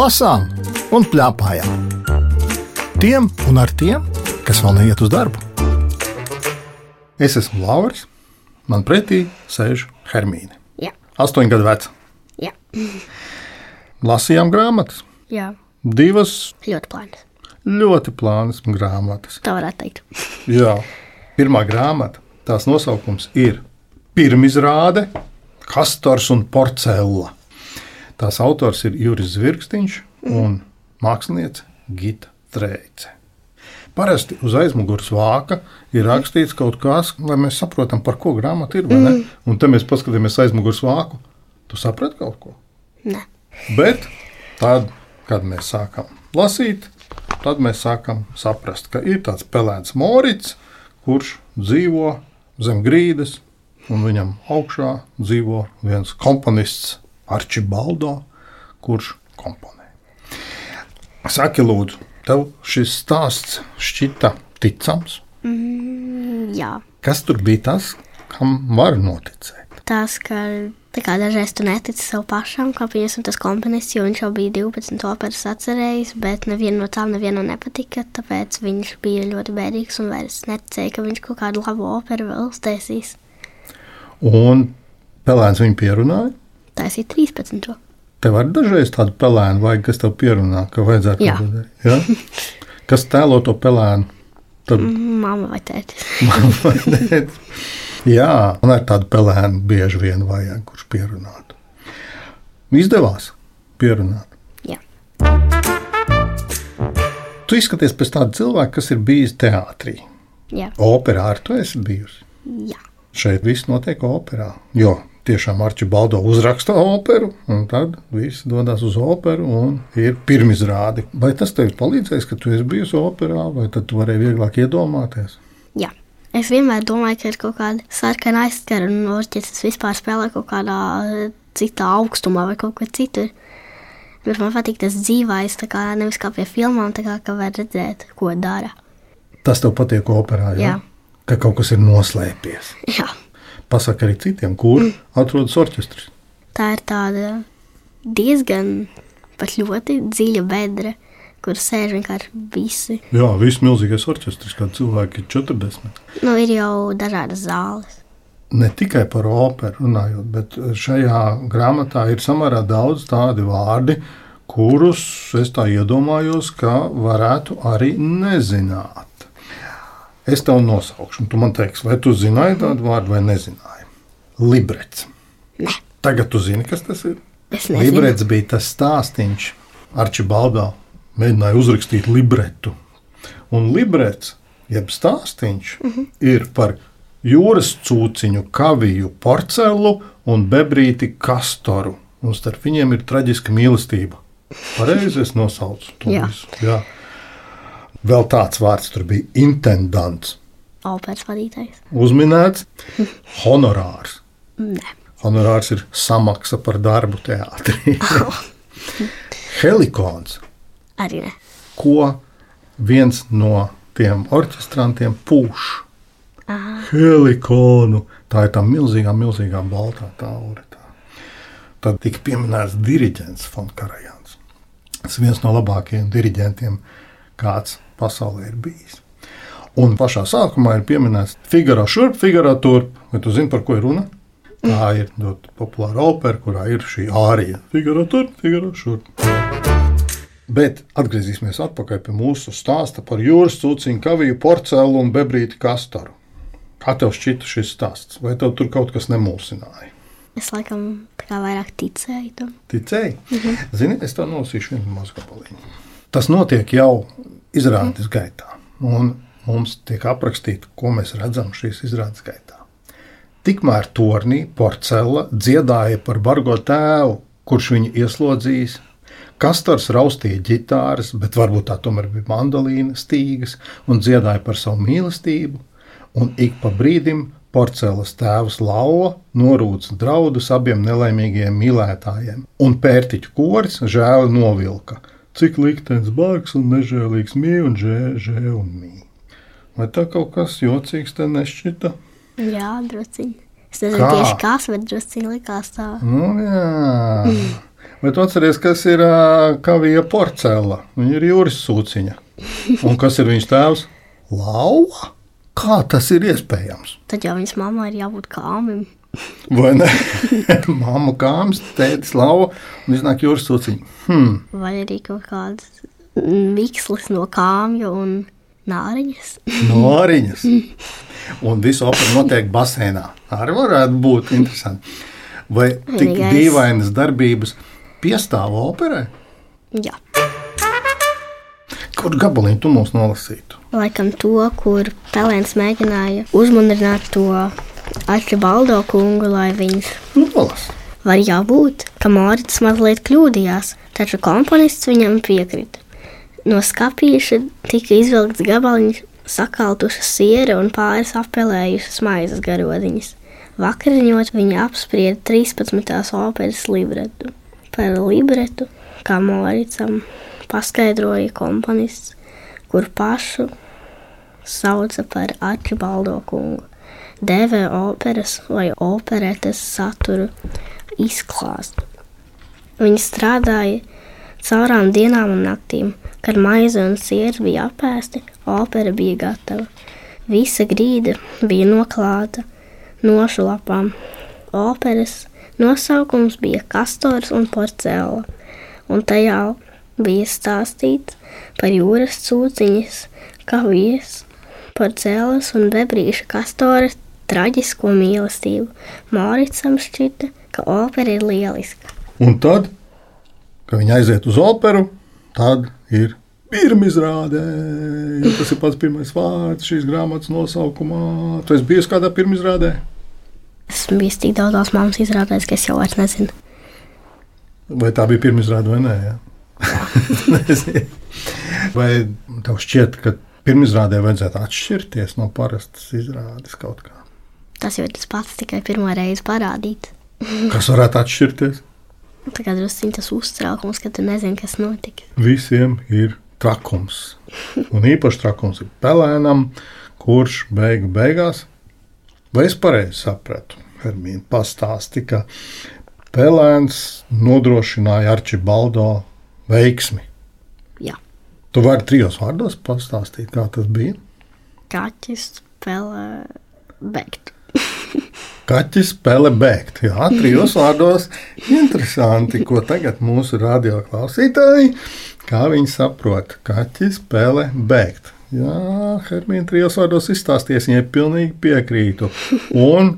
lasām un plēpājām. Tiem un ar tiem, kas vēl neiet uz darbu. Es esmu Lauris, man pretī sēž Hermīne. Jā. Astoņu gadu veca. Jā. Lasījām grāmatas. Jā. Divas Ļoti plāns. ļoti plānas grāmatas. Tā varētu teikt. Jā, pirmā grāmata, tās nosaukums ir Pirmizrāde, Kastors un Porcella. Tās autors ir Juris Zvirksniņš un mākslinieca Gita Trēce. Parasti uz aizmugures vāka ir rakstīts kaut kas, lai mēs saprotam, par ko grāmata ir. Mm. Un te mēs paskatāmies aizmugures vāku. Tu saprati kaut ko? Nē. Bet tad, kad mēs sākam lasīt, tad mēs sākam saprast, ka ir tāds pelēns morits, kurš dzīvo zem grīdas, un viņam augšā dzīvo viens komponists, Arčibaldo, kurš komponē. Saki, lūdzu, tev šis stāsts šķita ticams. Mm, jā. Kas tur bija tas, kam var noticēt? Tas, ka kā dažreiz tu netici sev pašam, kā piemēram tas komponists, jo viņš jau bija 12 operas atcerējis, bet neviena no tām nevienam nepatika, tāpēc viņš bija ļoti bēdīgs un vairs neticēja, ka viņš kaut kādu labu operu vēl uztaisīs. Un pelēns viņu pierunāja. Taisīja 13. Tev var dažreiz tādu pelēnu, vajag, kas tev pierunā, ka vajadzētu kaut ko darīt. Ja? Kas tēlo to pelēnu? Tad Māma vai tētis. man vajag. Jā, man ar tādu pelēnu bieži vien vajag, kurš pierunātu. Izdevās pierunāt. Jā. Tu izskaties pēc tāda cilvēka, kas ir bijis teātrī. Jā. Operā ar to esi bijusi. Jā. Šeit viss notiek operā. Jo tiešām Arčibaldo uzraksta operu, un tad viss dodas uz operu un ir pirmizrāde. Vai tas tev ir palīdzējis, ka tu esi bijusi operā, vai tad tu varēji vieglāk iedomāties? Jā. Es vienmēr domāju, ka ir kaut kāda sarkana aizskara un orķestris vispār spēlē kaut kādā eh, citā augstumā vai kaut kur citur. Bet man patīk tas dzīvais, tā kā nevis kā pie filmām, tā kā ka var redzēt, ko dara. Tas tev patīk operā, ja? Jā. ka kaut kas ir noslēpies. Jā. Pasaka arī citiem, kur mm. atrodas orķestris. Tā ir tāda diezgan pat ļoti dziļa bedra, kur sēž vienkārši visi. Jā, viss milzīgais orķestris, kā cilvēki ir 40. Nu, ir jau dažādas zāles. ne tikai par operu runājot, bet šajā grāmatā ir samērā daudz tādu vārdu, kurus es tā iedomājos, ka varētu arī nezināt. Es tev nosaukšu, un tu man teiksi, vai tu zināji tādu vārdu vai nezināji. Librets. Nē. Tagad tu zini, kas tas ir. Librets bija tas stāstīns, Arčibaldā mēģināja uzrakstīt libretu. Un librets, jeb stāstīns, uh -huh. ir par jūras cūciņu, kaviju, porcelu un bebrīti kastoru. Un starp viņiem ir traģiska mīlestība. Pareizi es nosaucu to Jā. visu. Jā. Vēl tāds vārds tur bija - intendants. Operas vadītājs. Uzminēts honorārs. Nē. Honorārs ir samaksa par darbu teātrī. Helikons, Arī ne. ko viens no tiem orķestrantiem pūš. Helikonu. Tā ir tā milzīgā, milzīgā baltā taure. Tā. Tad tika pieminēts diriģents Fonkarajans. Tas viens no labākajiem diriģentiem, kāds pasaulē ir bijis. Un pašā sākumā ir pieminēts Figaro šurp, Figaro turp. Vai tu zini, par ko ir runa? Tā ir ļoti populāra opera, kurā ir šī ārija. Figaro turp, Figaro šurp. Bet atgriezīsimies atpakaļ pie mūsu stāsta par jūras cūciņu, kaviju, porcelu un bebrīti kastaru. Kā tev šķita šis stāsts? Vai tev tur kaut kas nemulsināja? Es laikam kā vairāk ticēju tam. Ticēji? Mhm. Zini, es tev nolasīšu vienu mazu gabaliņu. Tas notiek jau izrādes gaitā, un mums tiek aprakstīts, ko mēs redzam šīs izrādes gaitā. Tikmēr tornī porcelāna dziedāja par bargo tēvu, kurš viņu ieslodzījis. Kastors raustīja ģitāras, bet varbūt tā tomēr bija mandolīna stīgas un dziedāja par savu mīlestību. Un ik pa brīdim porcelāna tēvs lauva norūca draudus abiem nelaimīgajiem mīlētājiem, un pērtiķu koris žēli novilka. Cik liktenis bārgs un nežēlīgs mīl un žē, žē un mīl. Vai tā kaut kas jocīgs te nešķita? Jā, drusciņi. Es nezinu Kā? tieši kas, bet drusciņi likās tā. Nu, jā. Bet tu atceries, kas ir kavija porcelāna? Viņa ir jūras sūciņa. Un kas ir viņas tēvs? Lauva. Kā tas ir iespējams? Tad jau viņas mammai ir jābūt kāmim. Vai ne? Māma kāms, tētis lauva un iznāk jūras sūciņa. Hmm. Vai arī kaut kāds mikslis no kāmja un nāriņas. Nāriņas. Un viss opera notiek basēnā. Arī varētu būt interesanti. Vai tik Vienīgais- dīvainas darbības piestāv operai? Jā. Kur gabaliņu tu mums nolasītu? Laikam to, kur Pelēns mēģināja uzmundrināt to Arčibaldo kungu, lai viņš Nolas. var jābūt, ka Mārcis mazliet kļūdījās, taču komponists viņam piekrita. No skāpīša tika izvilkts gabaliņš, sakaltuša siera un pāris apelējušas maizes garodiņas. Vakariņot viņa apsprieda 13. operas libretu. Par libretu, kā Māricam paskaidroja komponists, kur pašu sauca par Arčibaldo kungu. Dēvē operas vai operetes saturu izklāstu. Viņi strādāja caurām dienām un naktīm, kad maize un sirds bija apēsti, opera bija gatava. Visa grīda bija noklāta nošu lapām. Operas nosaukums bija Kastors un Porcēla, un tajā bija stāstīts par jūras cūciņas, kavijas, porcēlas un bebrīša kastora traģisko mīlestību. Māricam šķita, ka opera ir lieliska. Un tad, kad viņi aiziet uz operu, tad ir pirmizrādē. Tas ir pats pirmais vārds šīs grāmatas nosaukumā. Tu esi bijis kādā pirmizrādē? Esmu bijis tik daudzās māmas izrādēs, ka es jau vairs nezinu. Vai tā bija pirmizrāde vai nē? Ja? Vai tev šķiet, ka pirmizrādē vajadzētu atšķirties no parastas izrādes kaut kā? Tas jau ir tas pats, tikai pirmo reizi parādīt. Kas varētu atšķirties? Tagad druskuļi tas uztraukums, ka tu nezini, kas notiks. Visiem ir trakums. Un īpaši trakums ir pelēnam, kurš beigu beigās, vai es pareizi sapratu, Hermīna pastāsti, ka pelēns nodrošināja Arčibaldo veiksmi. Jā, Tu vari trijos vārdos pastāstīt, kā tas bija. kaķis spēlē beigt. Kaķis spēlē bēgt. Jā, trijos vārdos. Interesanti, ko tagad mūsu radio klausītāji, kā viņi saprot. Kaķis spēlē bēgt. Jā, Hermīna trijos vārdos izstāsties, viņai pilnīgi piekrītu. Un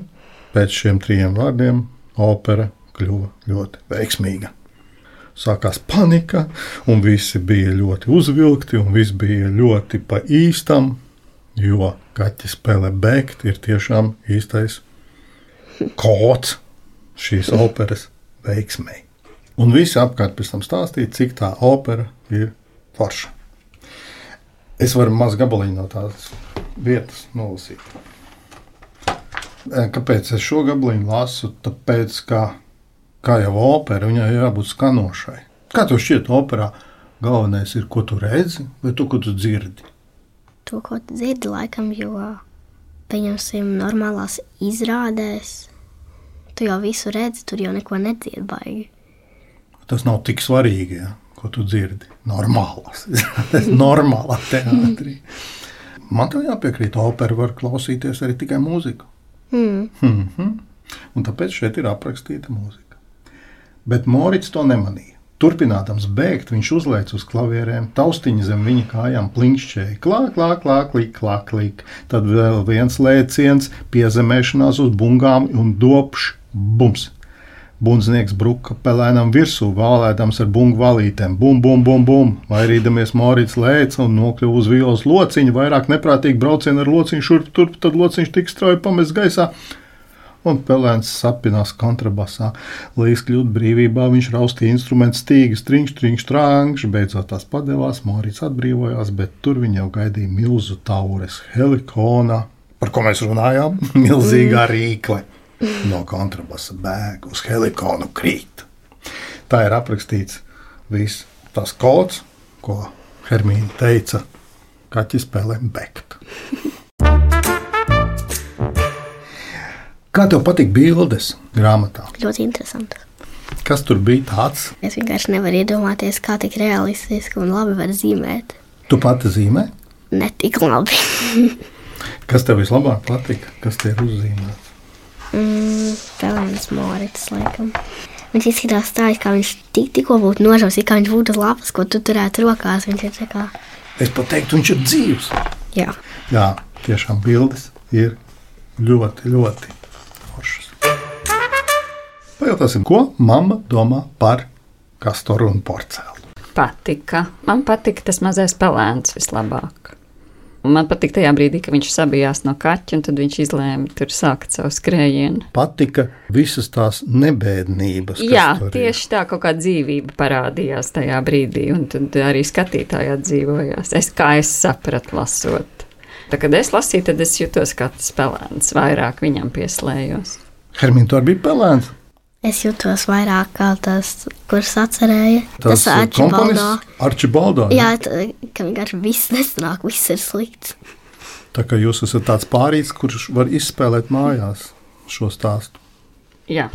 pēc šiem trim vārdiem opera kļuva ļoti veiksmīga. Sākās panika, un visi bija ļoti uzvilkti, un viss bija ļoti pa īstam, jo kaķis spēlē bēgt ir tiešām īstais kods šīs operas veiksmei. Un visi apkārt pēc tam stāstīja, cik tā opera ir forša. Es varu maz gabaliņu no tās vietas nolasīt. Eh, Kāpēc es šo gabaliņu lasu? Tāpēc, ka, kā jau opera, viņai jābūt skanošai. Kā tev šķiet, operā galvenais ir, ko tu redzi, vai to, ko tu dzirdi? To, ko tu dzirdi, laikam, jo, pieņemsim, normālās izrādēs, tu jau visu redzi, tur jau neko nedzirdi baigi. Tas nav tik svarīgi, ja, ko tu dzirdi. Normālās, normālā teātrī. Man te jāpiekrīt, opera var klausīties arī tikai mūziku. Hmm. Mm -hmm. Un tāpēc šeit ir aprakstīta mūzika. Bet Morits to nemanīja. Turpinādams bēgt, viņš uzlēca uz klavierēm, taustiņa zem viņa kājām plinkšķēja. Klāk, klāk, klāk, klāk, klāk, klāk. Tad vēl viens lēciens, piezemēšanās uz bungām un dopš, bums. Bundznieks bruka pelēnam virsū, vālēdams ar bungu valītēm. Bum, bum, bum, bum. Vairīdamies Morits lēca un nokļuva uz vīlas lociņa. Vairāk neprātīgi braucieni ar lociņu šurp turp, tad lociņš tik strauji pamests gaisā. Un pelēns sapinās kontrabasā. Lai izkļūtu brīvībā, viņš raustīja instrumentu stīgu, strīņš, strīņš, trāngš. Beidzot tās padevās, Morits atbrīvojās, bet tur viņa jau gaidīja milzu taures, helikona, par ko mēs runājām, milzīgā rīkle. No kontrabasa bēg uz helikonu krīt. Tā ir aprakstīts viss tas kods, ko Hermīna teica, kaķis spēlē bēgt. Kā tev patīk bildes grāmatā? Ļoti interesanti. Kas tur bija tāds? Es vienkārši nevaru iedomāties, kā tik realistiski un labi var zīmēt. Tu pati zīmē? Ne tik labi. Kas tev vislabāk patika? Kas tev ir uzzīmēts? mm, Pelēns Morits, laikam. Viņš izskatās tā, it kā viņš tik, tikko būtu nožaus, it kā viņš būtu uz lapas, ko tu turētu rokās. Viņš ir tā kā, Es pat teiktu, viņš ir dzīves. jā. Jā, tiešām bildes ir ļoti, ļoti. Pajautāsim, ko mamma domā par kastoru un porcelānu. Patika. Man patika tas mazais pelēns vislabāk. Un Man patīk tajā brīdī, kad viņš sabijās no kaķa, un tad viņš izlēma tur sākt savu skrējienu. Patika visas tās nebēdnības. Jā, tieši tā kaut kāda dzīvība parādījās tajā brīdī, un tad arī skatītāji atdzīvojās. Es, kā es sapratu, lasot. Tā, kad es lasīju, tad es jutos kā tas pelēns, vairāk viņam pieslējos. Hermīna, tur bija pelēns. Es jutos vairāk kā tas, kurš atcerēja. Tas, tas Arčibaldo. Arčibaldo. Jā, tā, ka vienkārši viss nesanāk, viss ir slikts. Tā kā jūs esat tāds pārīts, kurš var izspēlēt mājās šo stāstu. Jā,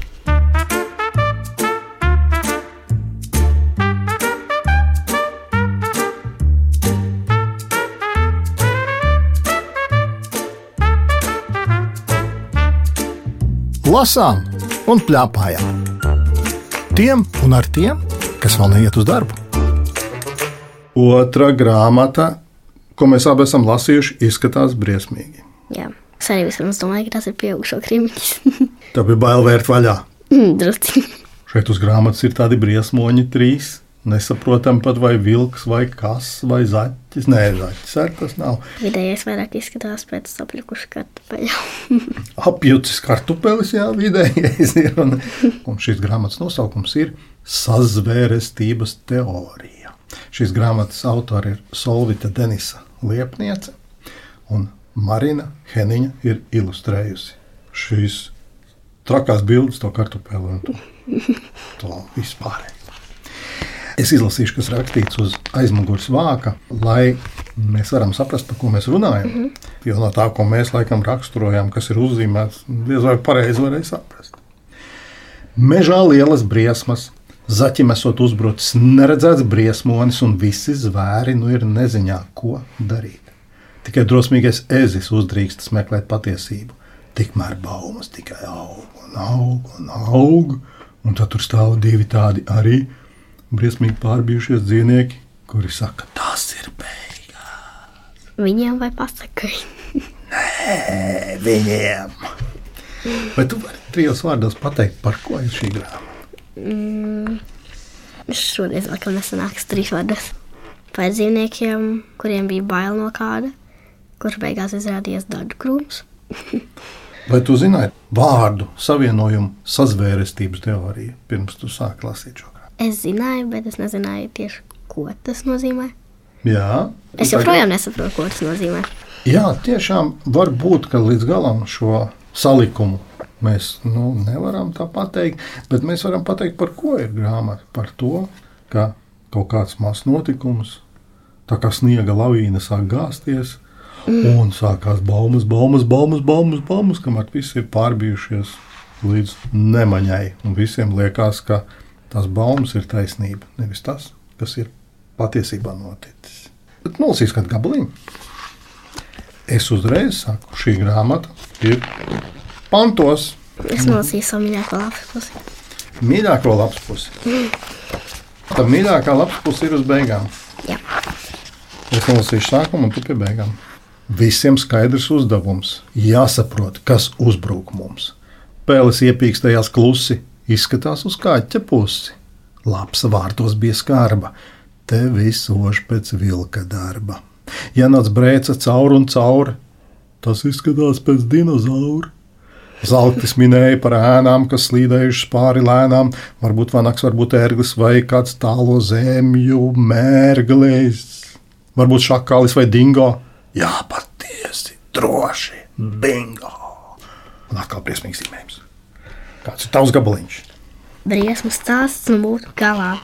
Lasām un plēpājām. Tiem un ar tiem, kas vēl neiet uz darbu. Otra grāmata, ko mēs abi esam lasījuši, izskatās briesmīgi. Jā. Es arī vispirms domāju, ka tas ir pieaugušo krimiņš. Tā bija bail vērt vaļā. Drusci. Šeit uz grāmatas ir tādi briesmoņi, trīs. Nesaprotam pat, vai vilks, vai kas, vai zaķis. Nē, zaķis arī tas nav. Vidējais vairāk izskatās pēc sapļukuša kartupeļa. Apjucis kartupelis, jā, vidējais ir. Un, un šīs grāmatas nosaukums ir Sazvērestības teorija. Šīs grāmatas autori ir Solvita Denisa Liepniece un Marina Heniņa ir ilustrējusi šīs trakās bildes, to kartupeli un to, to vispārējo. Es izlasīšu, kas rakstīts uz aizmugures vāka, lai mēs varam saprast, par ko mēs runājam. Mm -hmm. Jo no tā, ko mēs laikam raksturojam, kas ir uzzīmēts, diez vai pareizi varēja saprast. Mežā lielas briesmas, zaķim esot uzbrucis neredzēts briesmonis, un visi zvēri nu ir neziņā, ko darīt. Tikai drosmīgais ezis uzdrīkstas meklēt patiesību. Tikmēr baumas tikai aug un aug un aug, un tad tur stāv divi tādi arī briesmīgi pārbijušies dzīvnieki, kuri saka, tas ir beigas. Viņiem vai pasakai? Nē, viņiem. Vai tu vari trijos vārdos pateikt, par ko ir šī grāmata? Šoreiz laikam nesanāks trīs vārdas. Par dzīvniekiem, kuriem bija bail no kāda, kurš beigās izrādījās dardu krūms. Vai tu zināji vārdu savienojumu sazvērestības teoriju pirms tu sāki lasīt šo? Es zināju, bet es nezināju tieši, ko tas nozīmē. Jā, Es joprojām nesaprotu, ko tas nozīmē. Jā, tiešām var būt, ka līdz galam šo salikumu mēs nu, nevaram tā pateikt, bet mēs varam pateikt, par ko ir grāmata. Par to, ka kaut kāds mazs notikums, tā kā sniega lavīna sāk gāzties, un sākās baumas, baumas, baumas, baumas, baumas kamēr viss ir pārbijušies līdz nemaņai. Un visiem liekas, ka tās baumas ir taisnība, nevis tas, kas ir patiesībā noticis. Bet nolasīs kādu gabaliņu. Es uzreiz saku, šī grāmata ir pantos. Es nolasīju savu mīļāko lapas pusi. Mīļāko lapas pusi. Tā mīļākā lapas puse ir uz beigām. Jā. Es nolasīšu sākumu un tu pie beigām. Visiem skaidrs uzdevums. Jāsaprot, kas uzbruk mums. Pēles iepīkstējās klusi, izskatās uz kāķa pusi. Labs vārtos bija skarba, te viss ož pēc vilka darba. Ja nāc brēca cauri un cauri, tas izskatās pēc dinozaura. Zeltis minēja par ēnām, kas slīdējušas pāri lēnām, varbūt vanaks, varbūt ērglis vai kāds tālo zemju mērglis, varbūt šakālis vai dingo. Jā, patiesi, droši, bingo. Un atkal briesmīgs zīmējums. Kāds ir tavs gabaliņš? Briesmu stāsts nu būtu galā.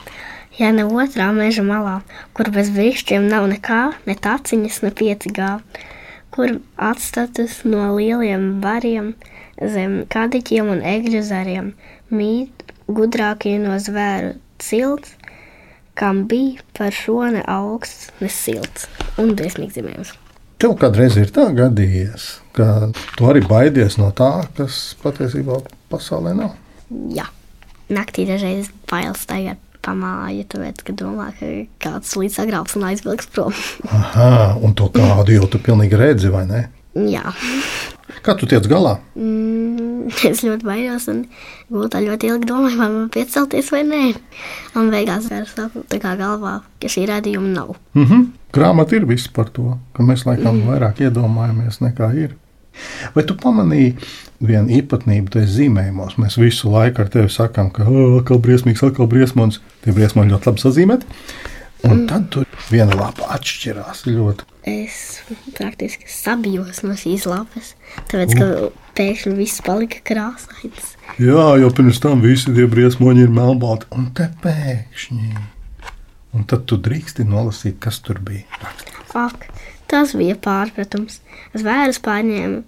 Ja ne otrā meža malā, kur bez brīkšķiem nav nekā, ne taciņas, ne piecigā, kur atstatus no lieliem bariem, zem kadiķiem un egļu zariem, mīt gudrākie no zvēru cilts, kam bija par šo ne augsts, ne silts un briesmīgs zīmējums. Tev kādreiz ir tā gadījies, ka tu arī baidies no tā, kas patiesībā pasaulē nav. Jā, naktī dažreiz bailes tagad pamāju, tāpēc, ka domā, ka kāds līdz sagrābs un aizvilks prom. Aha, un to kādu jau tu pilnīgi redzi, vai ne? Jā. Kā tu tiec galā? Mm, es ļoti baidos un gultā ļoti ilgi domāju, vai man piecelties vai nē. Un beigās ar tā kā galvā, ka šī radījuma nav. Mm -hmm. Grāmata ir viss par to, ka mēs laikam vairāk iedomājamies nekā ir. Vai tu pamanīji vienu īpatnību tajos zīmējumos? Mēs visu laiku ar tevi sakām, ka atkal briesmīgs, atkal briesmonis. Tie briesmoņi ļoti labi sazīmēti. Un mm. tad tur viena lapa atšķirās ļoti. Es praktiski sabijos no šīs lapas, tāpēc, ka pēkšņi viss palika krāsains. Jā, jau pirms tam visi tie briesmoņi ir melnbalti, un te pēkšņi. Un tad tu drīksti nolasīt, kas tur bija rakstīts. Ak, tas bija pārpratums. Zvērus pārņēma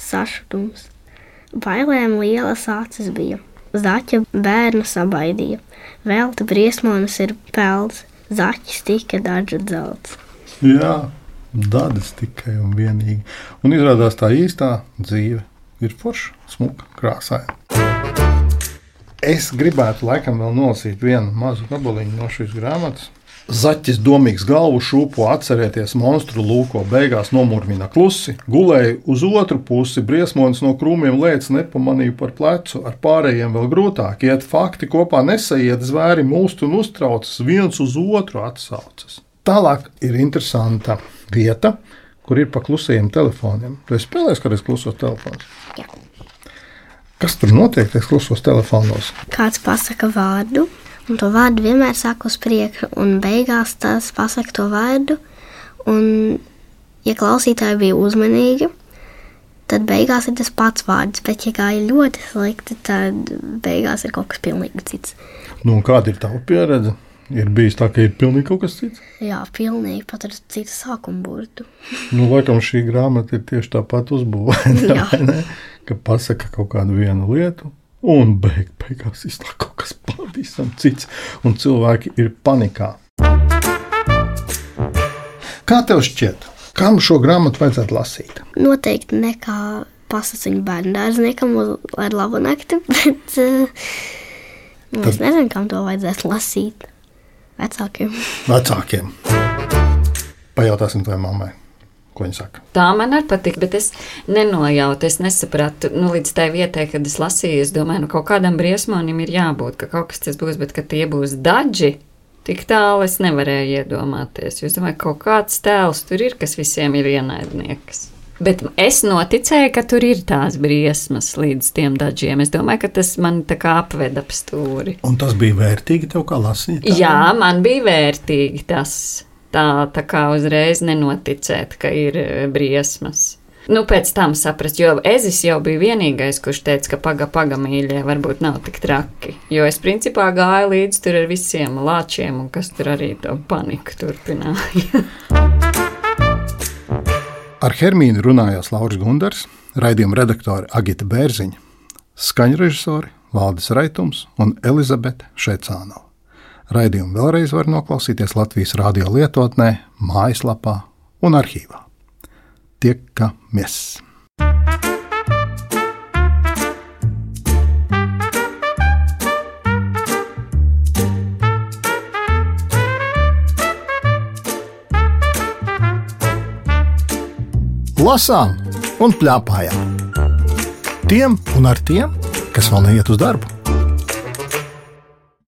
sašutums. Bailēm lielas acis bija. Zaķa bērnu sabaidīja. Velta briesmonis ir pelds. Zaķis tika dažu dzelts. Jā, dadas tikai un vienīgi. Un izrādās tā īstā dzīve ir forša, smuka, krāsaina. Es gribētu laikam vēl nolasīt vienu mazu gabaliņu no šīs grāmatas. Zaķis domīgs galvu šūpo, atcerieties, monstru lūko, beigās nomurmina klusi, gulēja uz otru pusi, briesmonis no krūmiem lēca nepamanīja par plecu, ar pārējiem vēl grūtāk iet, fakti kopā nesaiet, zvēri mūst un uztraucas, viens uz otru atsaucas. Tālāk ir interesanta vieta, kur ir pa klusajiem telefoniem. Tu esi spēlējis kādreiz klusos telefonos? Jā. Kas tur notiek tajos klusos telefonos? Kāds pasaka vārdu, un to vārdu vienmēr saka uz priekšu, un beigās tas pasaka to vārdu. Un, ja klausītāji bija uzmanīgi, tad beigās ir tas pats vārds, bet, ja ir ļoti slikti, tad beigās ir kaut kas pilnīgi cits. Nu, kāda ir tava pieredze? Ir bijis tā, ka ir pilnīgi kaut kas cits. Jā, pilnīgi pat ar citu sākumu burtu. Nu, laikam šī grāmata ir tieši tāpat uzbūvēta. Ka pasaka kaut kādu vienu lietu, un beig, beigās iznāk kaut kas pavisam cits, un cilvēki ir panikā. Kā tev šķiet, kam šo grāmatu vajadzētu lasīt? Noteikti nekā pasakiņu bērnu dārzniekam ar labu nakti, bet uh, es nezinu, kam to vajadzēs lasīt. Vecākiem. Vecākiem. Pajautāsim tavai mammai, ko viņa saka. Tā man arī patīk, bet es nenojautu, es nesapratu. Nu, līdz tai vietai, kad es lasīju, es domāju, nu, kaut kādam briesmonim ir jābūt, ka kaut kas tas būs, bet ka tie būs daži. Tik tālu es nevarēju iedomāties. Jūs domājat, ka kaut kāds tēls tur ir, kas visiem ir ienaidnieks. Bet es noticēju, ka tur ir tās briesmas līdz tiem dažiem. Es domāju, ka tas man tā kā apveda ap stūri. Un tas bija vērtīgi tev kā lasīt? Jā, man bija vērtīgi tas. Tā, tā kā uzreiz nenoticēt, ka ir e, briesmas. Nu, pēc tam saprast, jo Ezis jau bija vienīgais, kurš teica, ka paga, paga mīļie, varbūt nav tik traki. Jo es principā gāju līdzi tur ar visiem lāčiem, un kas tur arī to paniku turpināja. Ar Hermīnu runājās Lauris Gundars, raidījuma redaktore Agita Bērziņa, skaņrežisori Valdis Raitums un Elizabete Šecānova. Raidījumu vēlreiz var noklausīties Latvijas radio lietotnē, mājaslapā un arhīvā. Tiekamies! Lasām un plēpājām. Tiem un ar tiem, kas vēl neiet uz darbu.